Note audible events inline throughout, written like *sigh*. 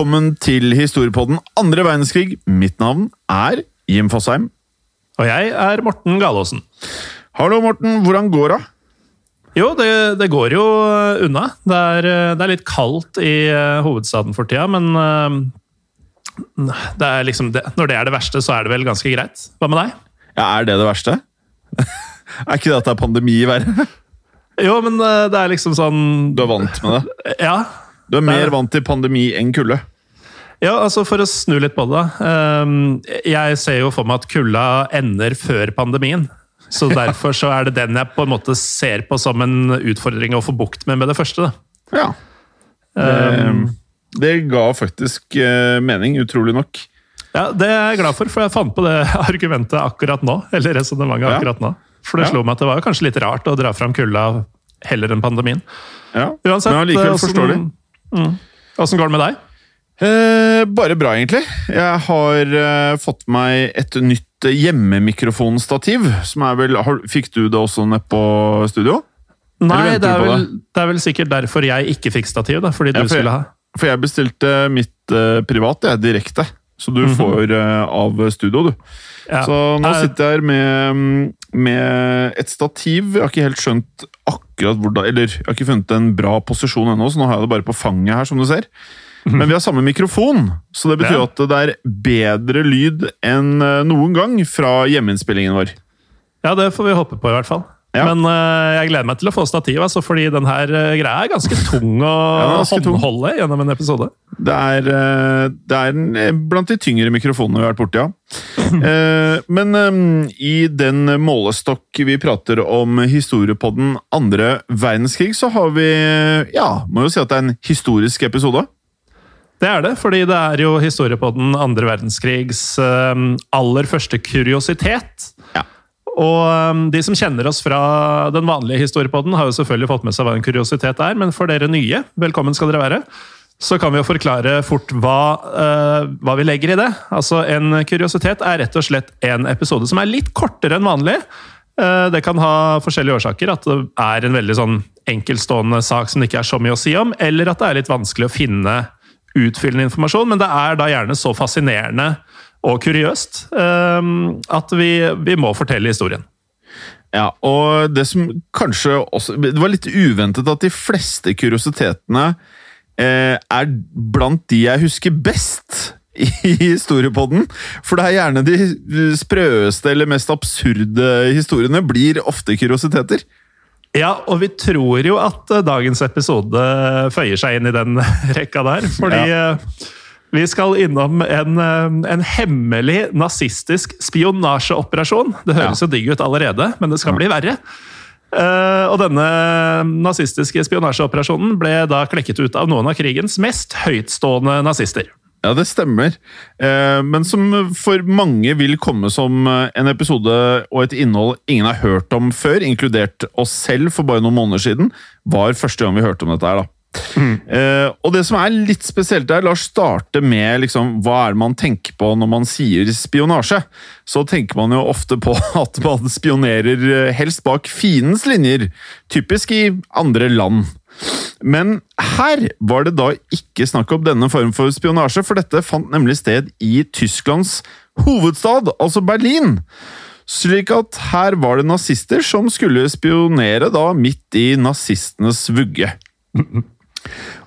Velkommen til Historiepodden andre verdenskrig. Mitt navn er Jim Fosheim. Og jeg er Morten Galaasen. Hallo, Morten. Hvordan går det? Jo, det, det går jo eh, unna. Det er, eh, det er litt kaldt i eh, hovedstaden for tida, men det er liksom det, når det er det verste, så er det vel ganske greit. Hva med deg? Ja, Er det det verste? *laughs* er ikke det at det er pandemi i verden? Jo, men det er liksom sånn Du er vant med det? Ja. Du er mer er- vant til pandemi enn kulde? Ja, altså For å snu litt på det. ehm, jeg ser jo for meg at kulda ender før pandemien. Så *laughs* derfor så er det den jeg på en måte ser på som en utfordring å få bukt med med det første. da. Ja. Ehm, Det, det ga faktisk eh, mening, utrolig nok. ja, Det er jeg glad for, for jeg fant på det *laughs* argumentet akkurat nå. Eller resonnementet akkurat nå. For det Ja. slo meg at det var kanskje litt rart å dra fram kulda heller enn pandemien. Ja. Uansett, Men allikevel eh, forståelig. Mm. Åssen går det med deg? Eh, bare bra, egentlig. Jeg har eh, fått meg et nytt hjemmemikrofonstativ. Som er vel, har, fikk du det også nede på studio? Nei, det er, vel, det er vel sikkert derfor jeg ikke fikk stativ. da, Fordi Ja, du for skulle ha. For jeg bestilte mitt eh, privat, jeg, direkte. Så du Mhm. får eh, av studio, du. Ja. Så nå sitter jeg her med, mm, med et stativ. Jeg har ikke helt skjønt akkurat hvordan Eller jeg har ikke funnet en bra posisjon ennå, så nå har jeg det bare på fanget her, som du ser. Men vi har samme mikrofon, så det betyr Ja. at det er bedre lyd enn eh, noen gang fra hjemmeinnspillingen vår. Ja, det får vi håpe på, i hvert fall. Ja. Men uh, jeg gleder meg til å få stativ, altså, fordi den her eh, greia er ganske tung å ja, ganske håndholde tung. gjennom en episode. Det er, eh, det er en- eh, blant de tyngre mikrofonene vi har vært borti, ja. *clears throat* Eh, Men i den målestokk vi prater om historiepodden andre verdenskrig, så har vi Ja, må jo si at det er en historisk episode. Det er det, fordi det er jo historie på den andre verdenskrigs aller første kuriositet. Ja. Og de som kjenner oss fra den vanlige historiepodden, har jo selvfølgelig fått med seg hva en kuriositet er, men for dere nye, velkommen skal dere være, så kan vi jo forklare fort hva, uh, hva vi legger i det. Altså, En kuriositet er rett og slett en episode som er litt kortere enn vanlig. Uh, Det kan ha forskjellige årsaker. At det er en veldig sånn enkeltstående sak som det ikke er så mye å si om, eller at det er litt vanskelig å finne utfyllende informasjon, men det er da gjerne så fascinerende og kuriøst uh, at vi, vi må fortelle historien. Ja, og det som kanskje også Det var litt uventet at de fleste kuriositetene er blant de jeg husker best i *laughs* historiepodden. For det er gjerne de sprøeste eller mest absurde historiene blir ofte kuriositeter. Ja, og vi tror jo at eh, dagens episode føyer seg inn i den *laughs* rekka der. Fordi ja. vi skal innom en, eh, en hemmelig nazistisk spionasjeoperasjon. Det høres Ja. jo digg ut allerede, men det skal bli verre. Eh, og denne nazistiske spionasjeoperasjonen ble da klekket ut av noen av krigens mest høytstående nazister. Ja, det stemmer. Eh, men som for mange vil komme som eh, en episode og et innhold ingen har hørt om før, inkludert oss selv for bare noen måneder siden, var første gang vi hørte om dette her, da. Eh, og det som er litt spesielt der, la oss starte med liksom, hva er det man tenker på når man sier spionasje. Så tenker man jo ofte på *laughs* at man spionerer eh, helst bak fiendens linjer, typisk i andre land. Men her var det da ikke snakk om denne form for spionasje, for dette fant nemlig sted i Tysklands hovedstad, altså Berlin. Slik at her var det nazister som skulle spionere da midt i nazistenes vugge. *laughs*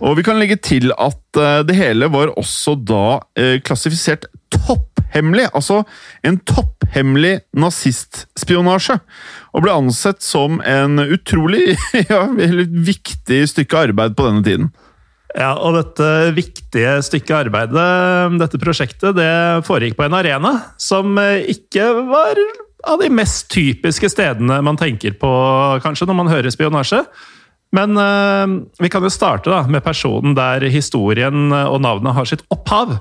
Og vi kan legge til at eh, det hele var også da eh, klassifisert topphemmelig. Altså en topphemmelig nazistspionasje. Og ble ansett som en utrolig *laughs* ja, viktig stykke arbeid på denne tiden. Ja, og dette viktige stykket arbeidet, dette prosjektet, det foregikk på en arena som eh, ikke var av de mest typiske stedene man tenker på, kanskje, når man hører spionasje. Men eh, vi kan jo starte da, med personen der historien og navnet har sitt opphav.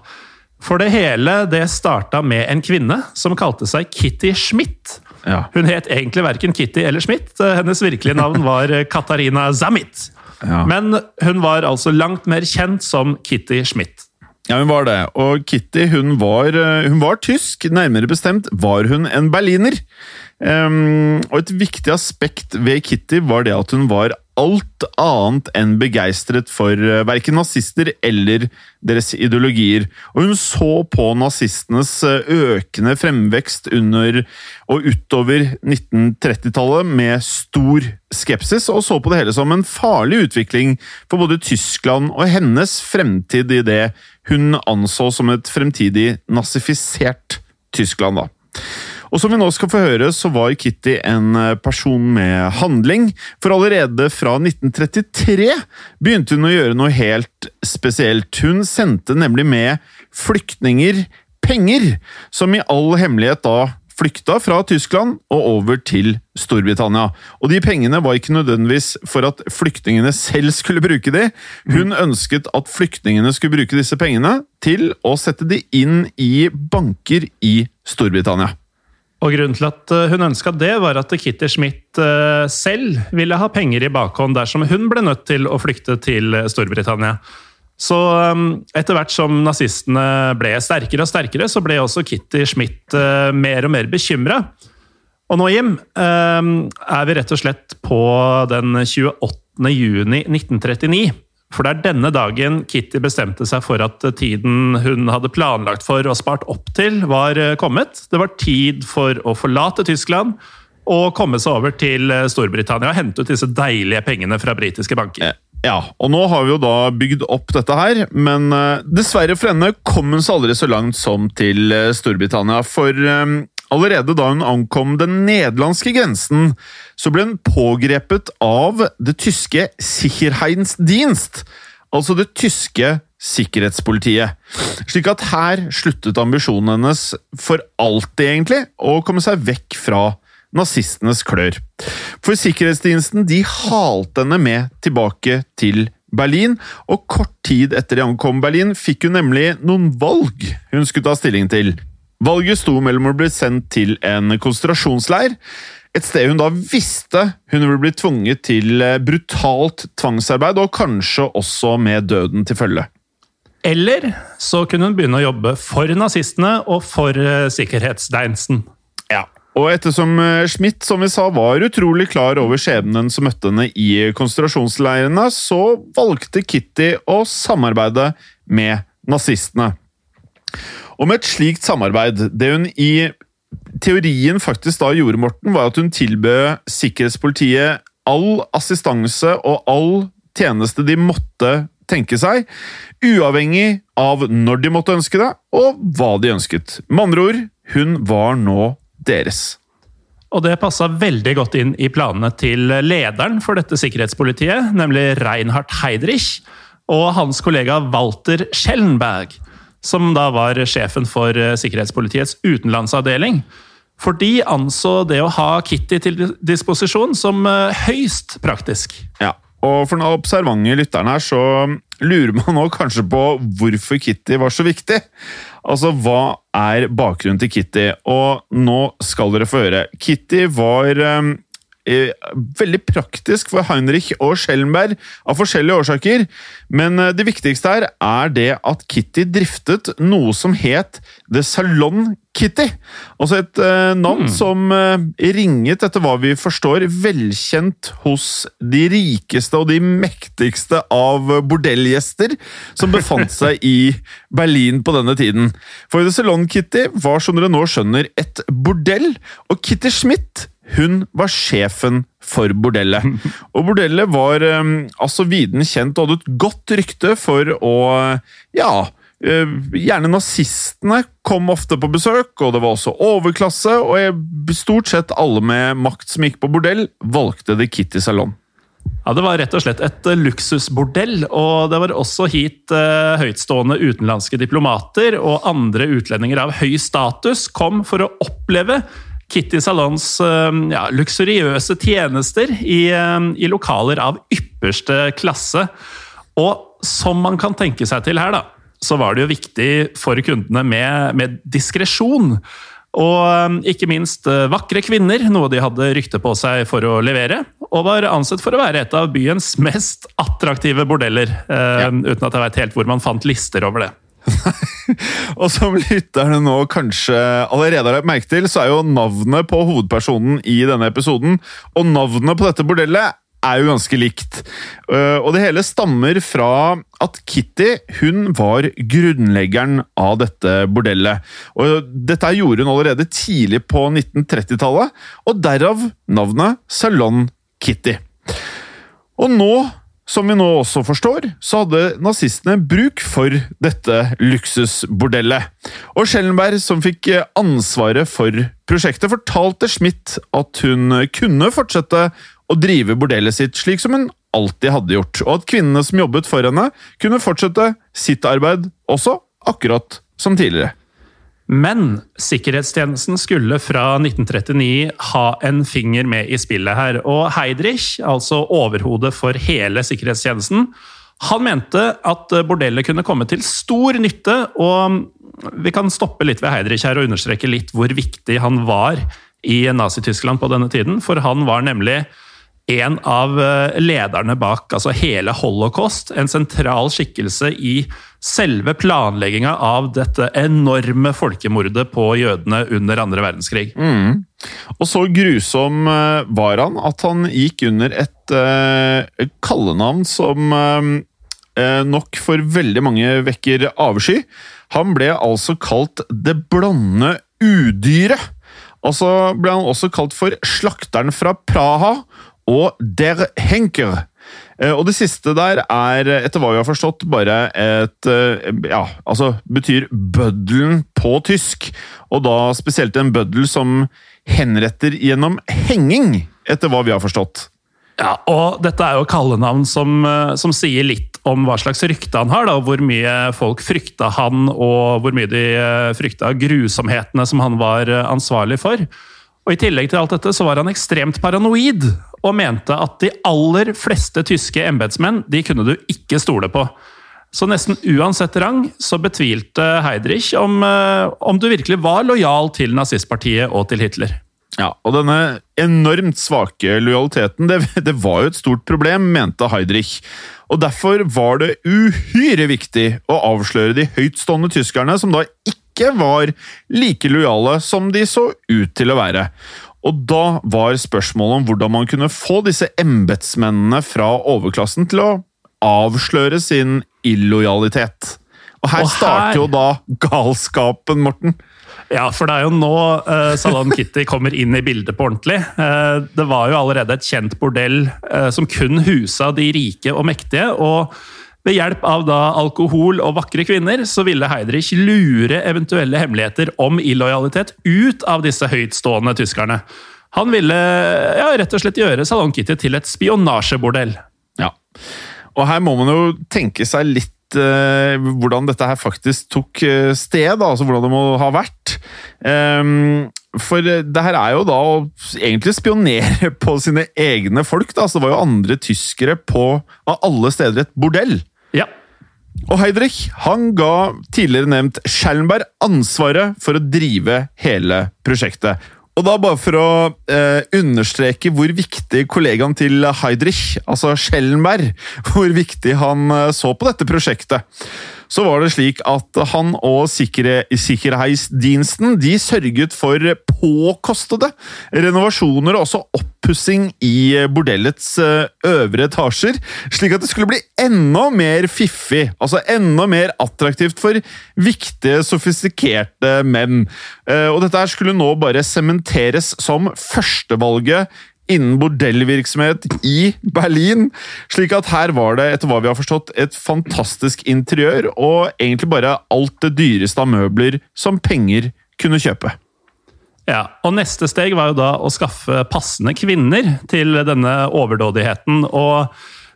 For det hele det starta med en kvinne som kalte seg Kitty Schmidt. Ja. Hun het egentlig verken Kitty eller Schmidt. Hennes virkelige navn var Katarina Zamit. Ja. Men hun var altså langt mer kjent som Kitty Schmidt. Ja, hun var det. Og Kitty hun var, eh, hun var tysk. Nærmere bestemt var hun en berliner. Um, og et viktig aspekt ved Kitty var det at hun var alt annet enn begeistret for uh, verken nazister eller deres ideologier. Og hun så på nazistenes eh, økende fremvekst under og utover 1930-tallet med stor skepsis, og så på det hele som en farlig utvikling for både Tyskland og hennes fremtid i det hun anså som et fremtidig nazifisert Tyskland. da. Og som vi nå skal få høre, så var Kitty en eh, person med handling. For allerede fra 1933 begynte hun å gjøre noe helt spesielt. Hun sendte nemlig med flyktninger penger, som i all hemmelighet da flykta fra Tyskland og over til Storbritannia. Og de pengene var ikke nødvendigvis for at flyktningene selv skulle bruke de. Hun ønsket at flyktningene skulle bruke disse pengene til å sette de inn i banker i Storbritannia. Og Grunnen til at eh, hun ønska det, var at Kitty Schmidt eh, selv ville ha penger i bakhånd dersom hun ble nødt til å flykte til eh, Storbritannia. Så etter hvert som nazistene ble sterkere og sterkere, så ble også Kitty Schmidt mer og mer bekymra. Og nå, Jim, er vi rett og slett på den 28. juni 1939. For det er denne dagen Kitty bestemte seg for at tiden hun hadde planlagt for og spart opp til, var eh, kommet. Det var tid for å forlate Tyskland og komme seg over til eh, Storbritannia og hente ut disse deilige pengene fra britiske banker. Ja, og nå har vi jo da bygd opp dette her, men dessverre for henne kom hun så aldri så langt som til Storbritannia. For allerede da hun ankom den nederlandske grensen, så ble hun pågrepet av det tyske Sicherheitsdienst, altså det tyske sikkerhetspolitiet. Slik at her sluttet ambisjonen hennes for alltid, egentlig, å komme seg vekk fra nazistenes klør. For sikkerhetsdiensten de halte henne med tilbake til Berlin, og kort tid etter de ankom Berlin, fikk hun nemlig noen valg hun skulle ta stilling til. Valget sto mellom å bli sendt til en konsentrasjonsleir, et sted hun da visste hun ville bli tvunget til brutalt tvangsarbeid, og kanskje også med døden til følge. Eller så kunne hun begynne å jobbe for nazistene og for sikkerhetsdeinsen. Ja, og ettersom eh, Schmidt som vi sa, var utrolig klar over skjebnen som møtte henne i konsentrasjonsleirene, så valgte Kitty å samarbeide med nazistene. Og med et slikt samarbeid, det hun i teorien faktisk da gjorde, Morten, var at hun tilbød sikkerhetspolitiet all assistanse og all tjeneste de måtte tenke seg, uavhengig av når de måtte ønske det, og hva de ønsket. Med andre ord, hun var nå deres. Og det passa veldig godt inn i planene til lederen for dette sikkerhetspolitiet, nemlig Reinhard Heidrich, og hans kollega Walter Schellenberg, som da var sjefen for eh, sikkerhetspolitiets utenlandsavdeling. For de anså det å ha Kitty til disposisjon som eh, høyst praktisk. Ja, og for den observante lytteren her, så lurer man nå kanskje på hvorfor Kitty var så viktig. Altså, hva er bakgrunnen til Kitty? Og nå skal dere få høre. Kitty var eh, veldig praktisk for Heinrich og Schellenberg av forskjellige årsaker, men eh, det viktigste her er det at Kitty driftet noe som het The Salon Kitty. Altså et eh, navn som eh, ringet, etter hva vi forstår, velkjent hos de rikeste og de mektigste av bordellgjester som befant *laughs* seg i Berlin på denne tiden. For The Salon Kitty var, som dere nå skjønner, et bordell, og Kitty Schmidt hun var sjefen for bordellet. *laughs* Og bordellet var eh, altså viden kjent og hadde et godt rykte for å Ja, eh, gjerne nazistene kom ofte på besøk, og det var også overklasse, og stort sett alle med makt som gikk på bordell, valgte The Kitty Salon. Ja, Det var rett og slett et eh, luksusbordell, og det var også hit eh, høytstående utenlandske diplomater og andre utlendinger av høy status kom for å oppleve Kitty Salons eh, ja, luksuriøse tjenester i, eh, i lokaler av ypperste klasse. Og som man kan tenke seg til her, da, så var det jo viktig for kundene med, med diskresjon. Og um, ikke minst vakre kvinner, noe de hadde rykte på seg for å levere. Og var ansett for å være et av byens mest attraktive bordeller. Ja. Uten at jeg veit helt hvor man fant lister over det. *laughs* Og som lytterne nå kanskje allerede har lagt merke til, så er jo navnet på hovedpersonen i denne episoden, og navnet på dette bordellet er jo ganske likt. Uh, Og det hele stammer fra at Kitty hun var grunnleggeren av dette bordellet. Og Dette gjorde hun allerede tidlig på 1930-tallet, og derav navnet Salon Kitty. Og nå, som vi nå også forstår, så hadde nazistene bruk for dette luksusbordellet. Og Schellenberg, som fikk ansvaret for prosjektet, fortalte Schmidt at hun kunne fortsette å drive bordellet sitt slik som hun alltid hadde gjort, og at kvinnene som jobbet for henne, kunne fortsette sitt arbeid også, akkurat som tidligere. Men sikkerhetstjenesten skulle fra 1939 ha en finger med i spillet her. Og Heidrich, altså overhodet for hele sikkerhetstjenesten, han mente at bordellet kunne komme til stor nytte. Og vi kan stoppe litt ved Heidrich her og understreke litt hvor viktig han var i Nazi-Tyskland på denne tiden. For han var nemlig en av lederne bak altså hele holocaust. En sentral skikkelse i selve planlegginga av dette enorme folkemordet på jødene under andre verdenskrig. Og så grusom eh, var han at han gikk under et uh, kallenavn som uh, nok for veldig mange vekker avsky. Han ble altså kalt Det blonde udyret. Og så ble han også kalt for Slakteren fra Praha og Der Henker. Eh, Og det siste der er, etter hva vi har forstått, bare et eh, Ja, altså betyr bøddelen på tysk. Og da spesielt en bøddel som henretter gjennom henging, etter hva vi har forstått. Ja, og dette er jo kallenavn som, eh, som sier litt om hva slags rykte han har, da, hvor mye folk frykta han, og hvor mye de frykta grusomhetene som han var ansvarlig for. Og I tillegg til alt dette så var han ekstremt paranoid, og mente at de aller fleste tyske embetsmenn de kunne du ikke stole på. Så nesten uansett rang så betvilte Heidrich om, eh, om du virkelig var lojal til nazistpartiet og til Hitler. Ja, og denne enormt svake lojaliteten, det, det var jo et stort problem, mente Heidrich. Og derfor var det uhyre viktig å avsløre de høytstående tyskerne, som da ikke var like lojale som de så ut til å være. Og da var spørsmålet om hvordan man kunne få disse embetsmennene fra overklassen til å avsløre sin illojalitet. Og her Og her- starter jo da galskapen, Morten. Ja, for det er jo nå uh, Salon Kitty kommer inn i bildet på ordentlig. Uh, det var jo allerede et kjent bordell uh, som kun husa de rike og mektige. og ved hjelp av da alkohol og vakre kvinner så ville Heidrich lure eventuelle hemmeligheter om illojalitet ut av disse høytstående tyskerne. Han ville ja, rett og slett gjøre Salon Kitty til et spionasjebordell. Ja. Og her må man jo tenke seg litt eh, hvordan dette her faktisk tok eh, sted, altså hvordan det må ha vært. Ehm, for det her er jo da å egentlig spionere *laughs* på sine egne folk. da, så Det var jo andre tyskere på av alle steder et bordell. Og Heidrich han ga tidligere nevnt Schellenberg ansvaret for å drive hele prosjektet. Og da bare for å eh, understreke hvor viktig kollegaen til Heidrich, altså Schellenberg, *laughs* hvor viktig han eh, så på dette prosjektet, så var det slik at han og sikkerhe- sikkerhetsdiensten de sørget for påkostede renovasjoner og også oppussing i bordellets eh, øvre etasjer, slik at det skulle bli enda mer fiffig, altså enda mer attraktivt for viktige, sofistikerte menn. Eh, Og dette skulle nå bare sementeres som førstevalget innen bordellvirksomhet i Berlin. Slik at her var det, etter hva vi har forstått, et fantastisk interiør, og egentlig bare alt det dyreste av møbler som penger kunne kjøpe. Ja, og Neste steg var jo da å skaffe passende kvinner til denne overdådigheten. og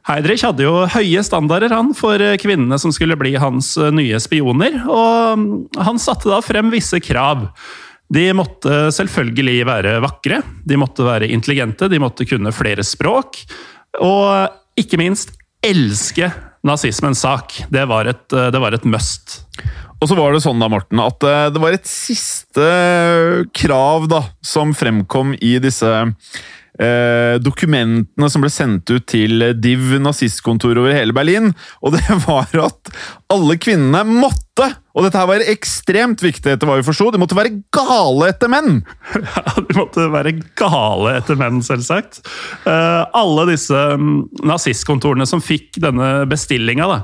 Heidrich hadde jo høye standarder han for kvinnene som skulle bli hans nye spioner, og han satte da frem visse krav. De måtte selvfølgelig være vakre, de måtte være intelligente, de måtte kunne flere språk. Og ikke minst elske nazismens sak. Det var et, det var et must. Og så var det sånn da, Morten, at eh, det var et siste krav da, som fremkom i disse eh, dokumentene som ble sendt ut til Div nazistkontor over hele Berlin. Og det *laughs* var at alle kvinnene måtte, og dette her var ekstremt viktig etter hva vi forsto, de måtte være gale etter menn! *laughs* Ja, de måtte være gale etter menn, selvsagt. Eh, alle disse mm, nazistkontorene som fikk denne bestillinga.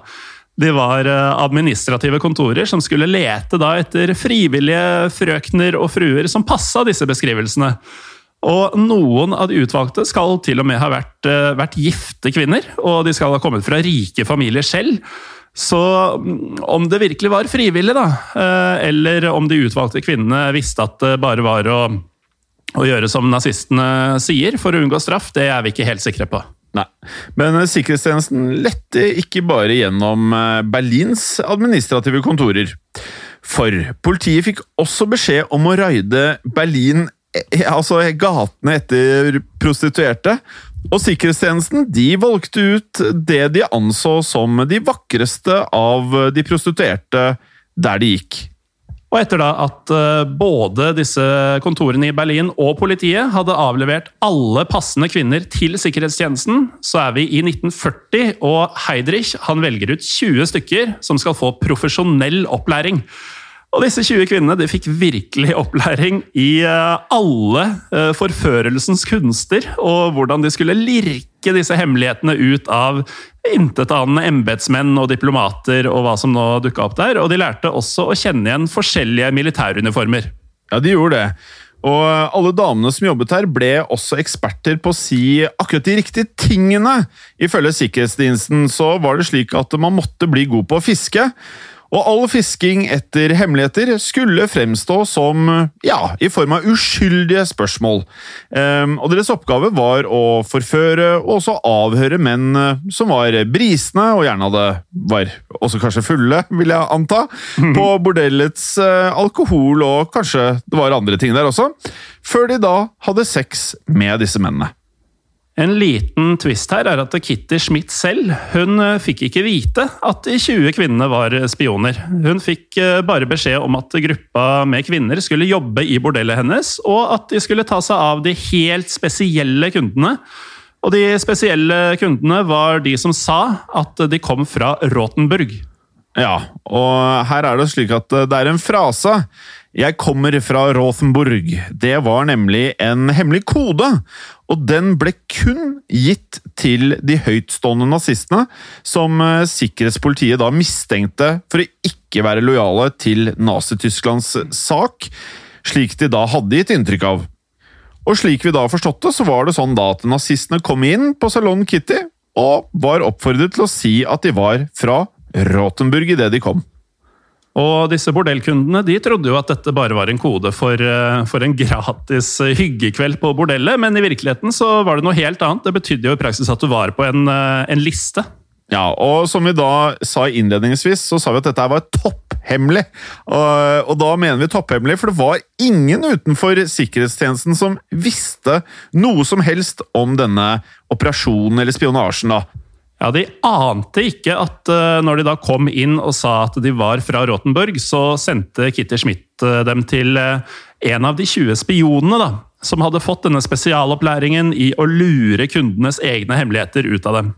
De var eh, administrative kontorer som skulle lete etter frivillige frøkner og fruer som passa disse beskrivelsene. Og noen av de utvalgte skal til og med ha vært, eh, vært gifte kvinner, og de skal ha kommet fra rike familier selv. Så mm, om det virkelig var frivillig, da, eh, eller om de utvalgte kvinnene visste at det bare var å, å gjøre som nazistene sier for å unngå straff, det er vi ikke helt sikre på. Nei, men eh, sikkerhetstjenesten lette ikke bare gjennom Berlins administrative kontorer. For politiet fikk også beskjed om å raide Berlin, altså gatene etter prostituerte. Og sikkerhetstjenesten de valgte ut det de anså som de vakreste av de prostituerte der de gikk. Og etter da at eh, både disse kontorene i Berlin og politiet hadde avlevert alle passende kvinner til sikkerhetstjenesten, så er vi i 1940, og Heidrich han velger ut 20 stykker som skal få profesjonell opplæring. Og disse 20 kvinnene de fikk virkelig opplæring i eh, alle eh, forførelsens kunster, og hvordan de skulle lirke disse hemmelighetene ut av intetanende embetsmenn og diplomater og hva som nå dukka opp der. Og de lærte også å kjenne igjen forskjellige militæruniformer. Ja, de gjorde det. Og alle damene som jobbet her, ble også eksperter på å si akkurat de riktige tingene. Ifølge sikkerhetsdiensten så var det slik at man måtte bli god på å fiske. Og all fisking etter hemmeligheter skulle fremstå som ja, i form av uskyldige spørsmål. Um, og Deres oppgave var å forføre og også avhøre menn eh, som var brisne, og gjerne hadde, var også kanskje fulle, vil jeg anta, på bordellets uh, alkohol, og kanskje det var andre ting der også, før de da hadde sex med disse mennene. En liten twist her er at Kitty Schmidt selv hun eh, fikk ikke vite at de 20 kvinnene var spioner. Hun fikk eh, bare beskjed om at gruppa med kvinner skulle jobbe i bordellet hennes, og at de skulle ta seg av de helt spesielle kundene. Og de spesielle kundene var de som sa at de kom fra Rotenburg. Ja, og her er det slik at det er en frase. Jeg kommer fra Rothenburg. Det var nemlig en hemmelig kode, og den ble kun gitt til de høytstående nazistene, som eh, sikkerhetspolitiet da mistenkte for å ikke være lojale til Nazi-Tysklands sak, slik de da hadde gitt inntrykk av. Og slik vi da forstått det, så var det sånn da at nazistene kom inn på Salon Kitty og var oppfordret til å si at de var fra Rotenburg idet de kom. Og disse bordellkundene de trodde jo at dette bare var en kode for, eh, for, en gratis hyggekveld på bordellet, men i virkeligheten så var det noe helt annet. Det betydde jo i praksis at du var på en, eh, en liste. Ja, og som vi da sa innledningsvis, så sa vi at dette var topphemmelig. Og, og da mener vi topphemmelig, for det var ingen utenfor sikkerhetstjenesten som visste noe som helst om denne operasjonen eller spionasjen. da. Ja, De ante ikke at uh, når de da kom inn og sa at de var fra Rotenborg, så sendte Kitty Schmidt uh, dem til uh, en av de 20 spionene da, som hadde fått denne spesialopplæringen i å lure kundenes egne hemmeligheter ut av dem.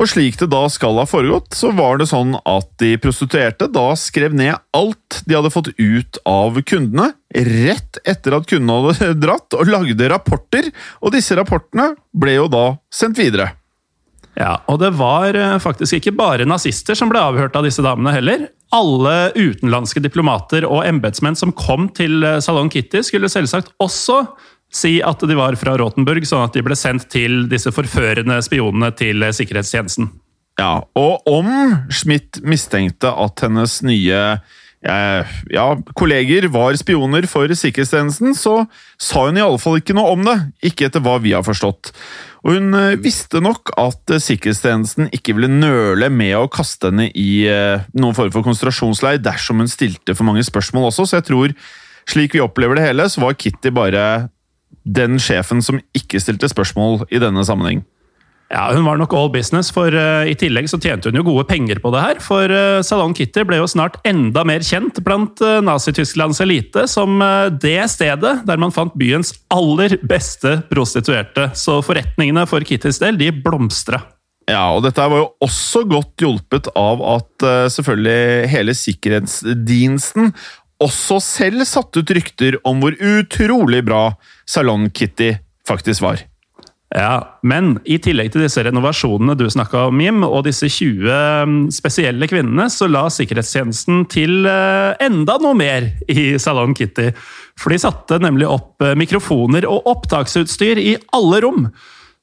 Og slik det da skal ha foregått, så var det sånn at de prostituerte da skrev ned alt de hadde fått ut av kundene, rett etter at kundene hadde *laughs* dratt, og lagde rapporter, og disse rapportene ble jo da sendt videre. Ja, og det var eh, faktisk ikke bare nazister som ble avhørt av disse damene heller. Alle utenlandske diplomater og embetsmenn som kom til eh, Salon Kitty, skulle selvsagt også si at de var fra Rotenburg, sånn at de ble sendt til disse forførende spionene til eh, sikkerhetstjenesten. Ja, og om Schmidt mistenkte at hennes nye ja, kolleger var spioner for sikkerhetstjenesten, så sa hun i alle fall ikke noe om det. Ikke etter hva vi har forstått. Og hun eh, visste nok at eh, sikkerhetstjenesten ikke ville nøle med å kaste henne i eh, noen form for konsentrasjonsleir dersom hun stilte for mange spørsmål også, så jeg tror slik vi opplever det hele, så var Kitty bare den sjefen som ikke stilte spørsmål i denne sammenheng. Ja, Hun var nok all business, for uh, i tillegg så tjente hun jo gode penger på det her. For uh, Salon Kitty ble jo snart enda mer kjent blant uh, Nazi-Tysklands elite som det stedet der man fant byens aller beste prostituerte. Så forretningene for Kittys del, de blomstra. Ja, og dette var jo også godt hjulpet av at selvfølgelig hele sikkerhetsdiensten også selv satte ut rykter om hvor utrolig bra Salon Kitty faktisk var. Ja, Men i tillegg til disse renovasjonene du snakka om, Jim, og disse 20 mm, spesielle kvinnene, så la sikkerhetstjenesten til eh, enda noe mer i Salon Kitty. For de satte nemlig opp eh, mikrofoner og opptaksutstyr i alle rom.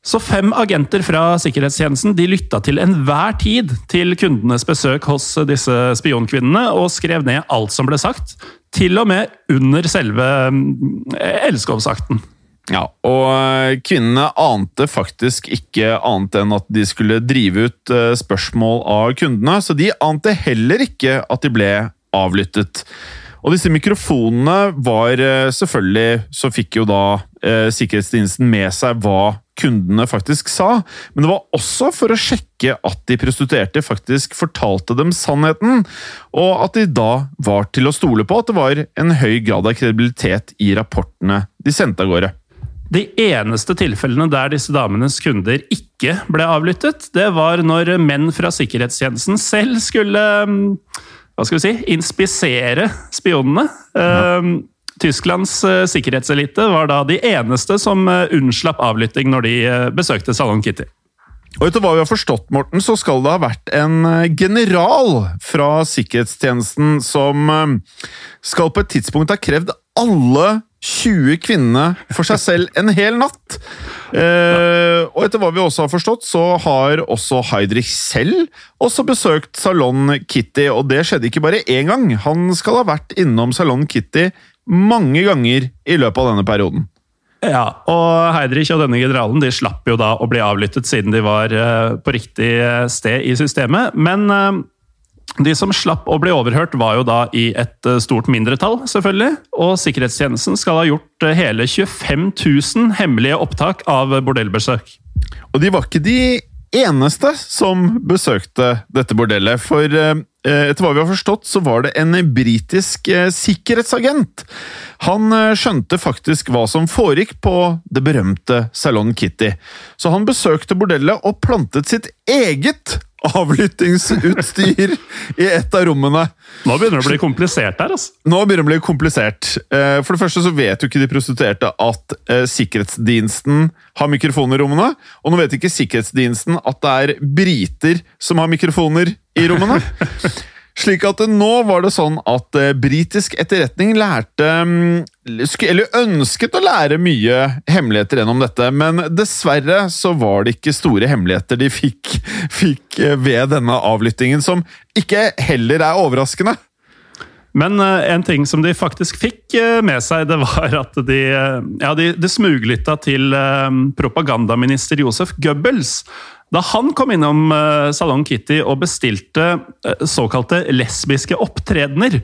Så fem agenter fra sikkerhetstjenesten de lytta til enhver tid til kundenes besøk hos disse spionkvinnene, og skrev ned alt som ble sagt, til og med under selve mm, elskovsakten. Ja, og eh, kvinnene ante faktisk ikke annet enn at de skulle drive ut eh, spørsmål av kundene, så de ante heller ikke at de ble avlyttet. Og disse mikrofonene var eh, selvfølgelig Så fikk jo da eh, sikkerhetsdiensten med seg hva kundene faktisk sa, men det var også for å sjekke at de prostituerte faktisk fortalte dem sannheten, og at de da var til å stole på at det var en høy grad av kredibilitet i rapportene de sendte av gårde. De eneste tilfellene der disse damenes kunder ikke ble avlyttet, det var når menn fra sikkerhetstjenesten selv skulle mm, hva skal vi si, inspisere spionene. Ja. Ehm, Tysklands eh, sikkerhetselite var da de eneste som eh, unnslapp avlytting når de eh, besøkte Salon Kitty. Og etter hva vi har forstått, Morten, så skal det ha vært en general fra sikkerhetstjenesten som skal på et tidspunkt ha krevd alle 20 kvinnene for seg selv en hel natt. Eh, og etter hva vi også har forstått, så har også Heidrich selv også besøkt Salon Kitty, og det skjedde ikke bare én gang. Han skal ha vært innom Salon Kitty mange ganger i løpet av denne perioden. Ja, og Heidrich og denne generalen de slapp jo da å bli avlyttet siden de var eh, på riktig sted i systemet. Men eh, de som slapp å bli overhørt, var jo da i et eh, stort mindretall, selvfølgelig. Og sikkerhetstjenesten skal ha gjort eh, hele 25 000 hemmelige opptak av bordellbesøk. Og de var ikke de eneste som besøkte dette bordellet, for eh, etter hva vi har forstått, så var det en britisk sikkerhetsagent. Han skjønte faktisk hva som foregikk på det berømte Salon Kitty, så han besøkte bordellet og plantet sitt eget avlyttingsutstyr i et av rommene. Nå begynner det å bli komplisert her. altså. Nå begynner det å bli komplisert. Eh, for det første så vet jo ikke de prostituerte at eh, sikkerhetsdiensten har mikrofoner i rommene. Og nå vet ikke sikkerhetsdiensten at det er briter som har mikrofoner i rommene. *laughs* Slik at nå var det sånn at eh, britisk etterretning lærte mm, Eller ønsket å lære mye hemmeligheter gjennom dette, men dessverre så var det ikke store hemmeligheter de fikk, *laughs* fikk eh, ved denne avlyttingen, som ikke heller er overraskende. Men uh, en ting som de faktisk fikk med seg, det var at de, ja, de, de smuglytta til propagandaminister Josef Goebbels. Da han kom innom Salong Kitty og bestilte uh, såkalte lesbiske opptredener,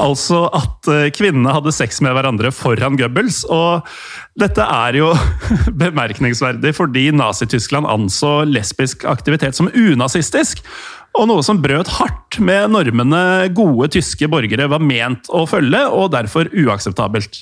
altså at uh, kvinnene hadde sex med hverandre foran Goebbels. Og dette er jo *laughs* bemerkningsverdig fordi Nazi-Tyskland anså lesbisk aktivitet som unazistisk. Og noe som brøt hardt med normene gode tyske borgere var ment å følge, og derfor uakseptabelt.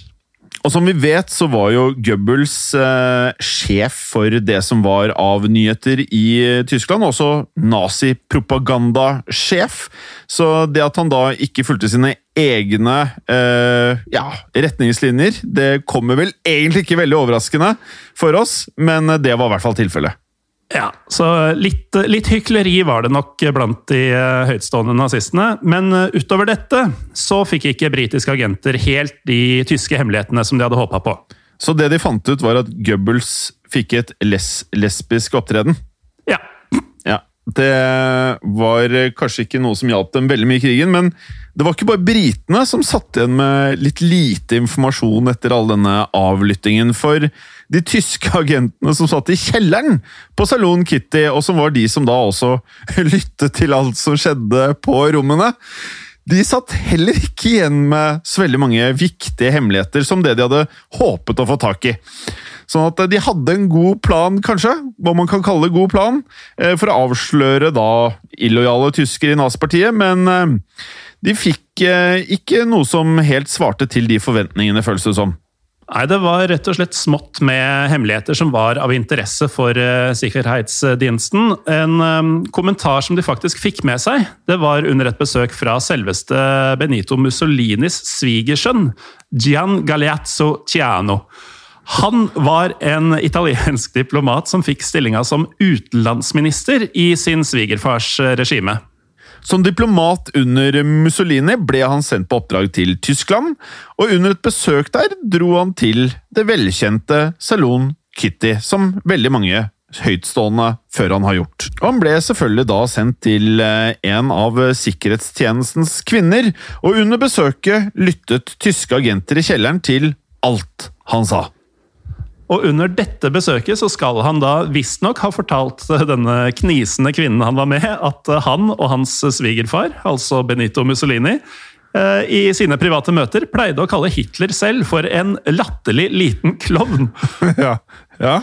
Og som vi vet, så var jo Goebbels eh, sjef for det som var av nyheter i Tyskland. Også nazipropagandasjef. Så det at han da ikke fulgte sine egne eh, ja, retningslinjer, det kommer vel egentlig ikke veldig overraskende for oss, men det var i hvert fall tilfellet. Ja, så litt, litt, hykleri var det nok blant de eh, høytstående nazistene. Men eh, utover dette så fikk ikke britiske agenter helt de tyske hemmelighetene som de hadde håpa på. Så det de fant ut, var at Goebbels fikk et les lesbisk opptreden? Ja. ja. Det var kanskje ikke noe som hjalp dem veldig mye i krigen, men det var ikke bare britene som satt igjen med litt lite informasjon etter all denne avlyttingen. for de tyske agentene som satt i kjelleren på Salon Kitty, og som var de som da også *laughs* lyttet til alt som skjedde på rommene. de satt heller ikke igjen med så veldig mange viktige hemmeligheter som det de hadde håpet å få tak i. Sånn at de hadde en god plan, kanskje, hva man kan kalle god plan, eh, for å avsløre da illojale tyskere i nazipartiet, men eh, de fikk eh, ikke noe som helt svarte til de forventningene, føles det som. Nei, Det var rett og slett smått med hemmeligheter som var av interesse for uh, sikkerhetsdiensten. En um, kommentar som de faktisk fikk med seg, det var under et besøk fra selveste Benito Mussolinis svigersønn, Gian Galeazzo Ciano. Han var en italiensk diplomat som fikk stillinga som utenlandsminister i sin svigerfars eh, regime. Som diplomat under Mussolini ble han sendt på oppdrag til Tyskland, og under et besøk der dro han til det velkjente Salon Kitty, som veldig mange høytstående før han har gjort. Og han ble selvfølgelig da sendt til eh, en av sikkerhetstjenestens kvinner, og under besøket lyttet tyske agenter i kjelleren til alt han sa. Og under dette besøket så skal han da visstnok ha fortalt *laughs* denne knisende kvinnen han var med, at han og hans svigerfar, altså Benito Mussolini, eh, i sine private møter pleide å kalle Hitler selv for en latterlig liten klovn. *laughs* Ja, ja.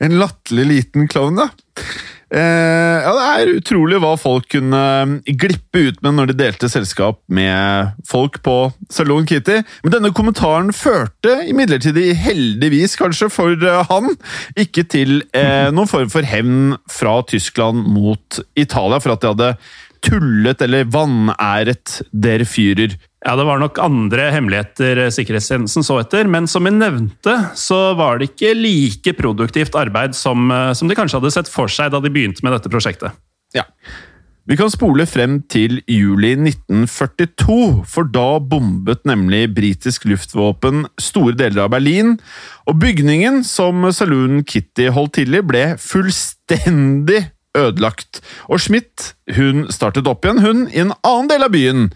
En latterlig liten klovn, ja. Eh, ja, Det er utrolig hva folk kunne eh, glippe ut med når de delte selskap med folk på Salon Kitty. Men denne kommentaren førte imidlertid, heldigvis kanskje for eh, han, ikke til eh, noen form for hevn fra Tyskland mot Italia for at de hadde tullet eller vanæret der Führer. Ja, Det var nok andre hemmeligheter sikkerhetstjenesten så etter, men som vi nevnte, så var det ikke like produktivt arbeid som, eh, som de kanskje hadde sett for seg da de begynte med dette prosjektet. Ja. Vi kan spole frem til juli 1942, for da bombet nemlig britisk luftvåpen store deler av Berlin, og bygningen som saloonen Kitty holdt til i, ble fullstendig ødelagt. Og Schmidt hun startet opp igjen, hun, i en annen del av byen,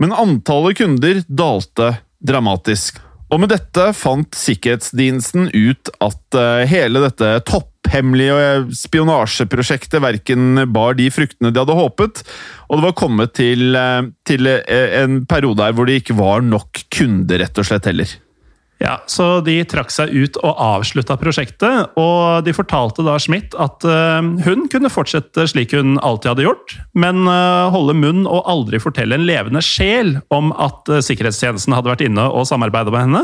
men antallet kunder dalte dramatisk. Og med dette fant sikkerhetsdiensten ut at eh, hele dette topphemmelige spionasjeprosjektet verken bar de fruktene de hadde håpet, og det var kommet til, eh, til eh, en periode her hvor det ikke var nok kunder, rett og slett, heller. Ja, Så de trakk seg ut og avslutta prosjektet, og de fortalte da Schmidt at uh, hun kunne fortsette slik hun alltid hadde gjort, men uh, holde munn og aldri fortelle en levende sjel om at uh, sikkerhetstjenesten hadde vært inne og samarbeida med henne.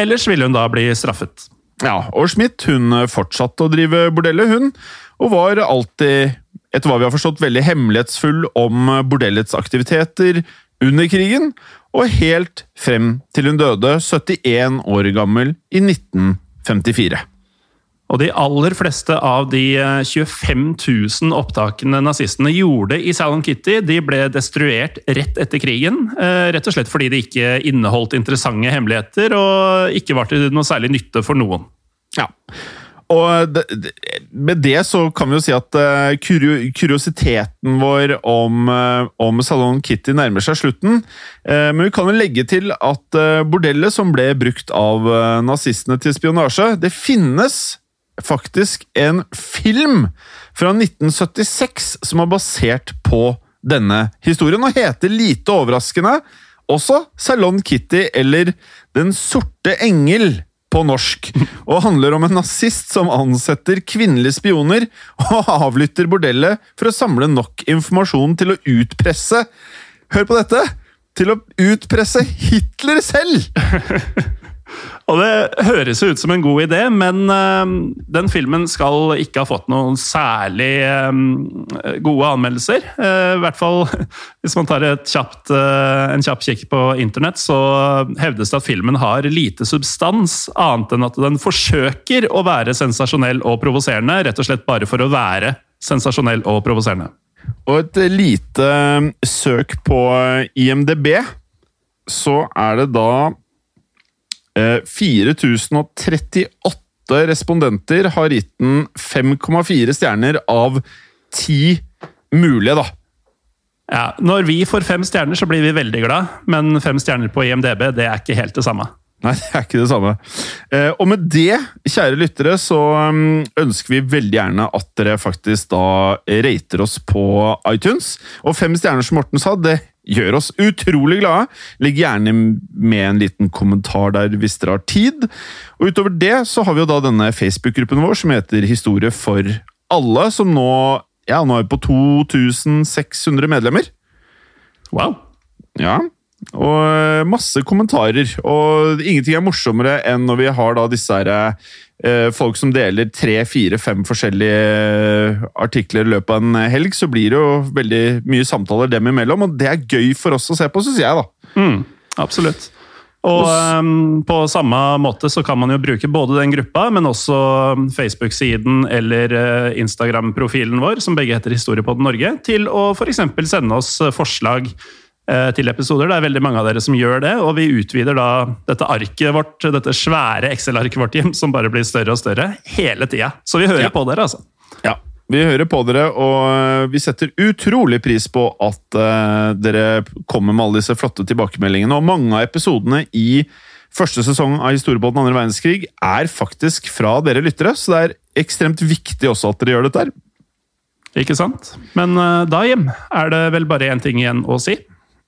Ellers ville hun da bli straffet. Ja, og Schmidt hun fortsatte å drive bordellet, hun, og var alltid, etter hva vi har forstått, veldig hemmelighetsfull om bordellets aktiviteter under krigen, og helt frem til hun døde 71 år gammel i 1954. Og de aller fleste av de 25 000 opptakene nazistene gjorde i Salon Kitty, de ble destruert rett etter krigen. eh, Rett og slett fordi de ikke inneholdt interessante hemmeligheter og ikke var til noe særlig nytte for noen. Ja. Og med det så kan vi jo si at uh, kuriositeten vår om, uh, om Salon Kitty nærmer seg slutten. Uh, men vi kan jo legge til at bordellet som ble brukt av nazistene til spionasje, det finnes faktisk en film fra 1976 som er basert på denne historien, og heter lite overraskende også Salon Kitty eller Den sorte engel på norsk, og handler om en nazist som ansetter kvinnelige spioner og avlytter bordellet for å samle nok informasjon til å utpresse Hør på dette! Til å utpresse Hitler selv! Og det høres ut som en god idé, men uh, den filmen skal ikke ha fått noen særlig um, gode anmeldelser. Uh, I hvert fall *laughs* hvis man tar kjapt, en kjapp kikk på internett, så hevdes det at filmen har lite substans, annet enn at den forsøker å være sensasjonell og provoserende, rett og slett bare for å være sensasjonell og provoserende. Og et lite søk på IMDb, så er det da 4038 respondenter har gitt den 5,4 stjerner av 10 mulige, da. Ja, Når vi får fem stjerner, så blir vi veldig glad, men fem stjerner på IMDb det er ikke helt det samme. Nei, det er ikke det samme. Eh, og med det, kjære lyttere, så um, ønsker vi veldig gjerne at dere faktisk da rater oss på iTunes. Og fem stjerner, som Morten sa, det gjør oss utrolig glade. Legg gjerne med en liten kommentar der hvis dere har tid. Og utover det så har vi jo da denne Facebook-gruppen vår som heter Historie for alle, som nå, ja, nå er vi på 2600 medlemmer. Wow. Ja, og eh, masse kommentarer. Og ingenting er morsommere enn når vi har da disse her, eh, folk som deler tre, fire, fem forskjellige eh, artikler i løpet av en helg, så blir det jo veldig mye samtaler dem imellom, og det er gøy for oss å se på, syns jeg, da. Mm, absolutt. Og um, på samme måte så kan man jo bruke både den gruppa, men også Facebook-siden eller uh, Instagram-profilen vår, som begge heter Historiepodden Norge, til å f.eks. sende oss forslag til episoder. Det er veldig mange av dere som gjør det, og vi utvider da dette arket vårt, dette svære Excel-arket vårt, Jim, som bare blir større og større hele tida. Så vi hører Ja. på dere, altså. Ja, vi hører på dere, og eh, vi setter utrolig pris på at uh, dere kommer med alle disse flotte tilbakemeldingene. Og mange av episodene i første sesong av Historiebåten andre verdenskrig er faktisk fra dere lyttere, så det er ekstremt viktig også at dere gjør dette her. Ikke sant? Men uh, da, Jim, er det vel bare én ting igjen å si.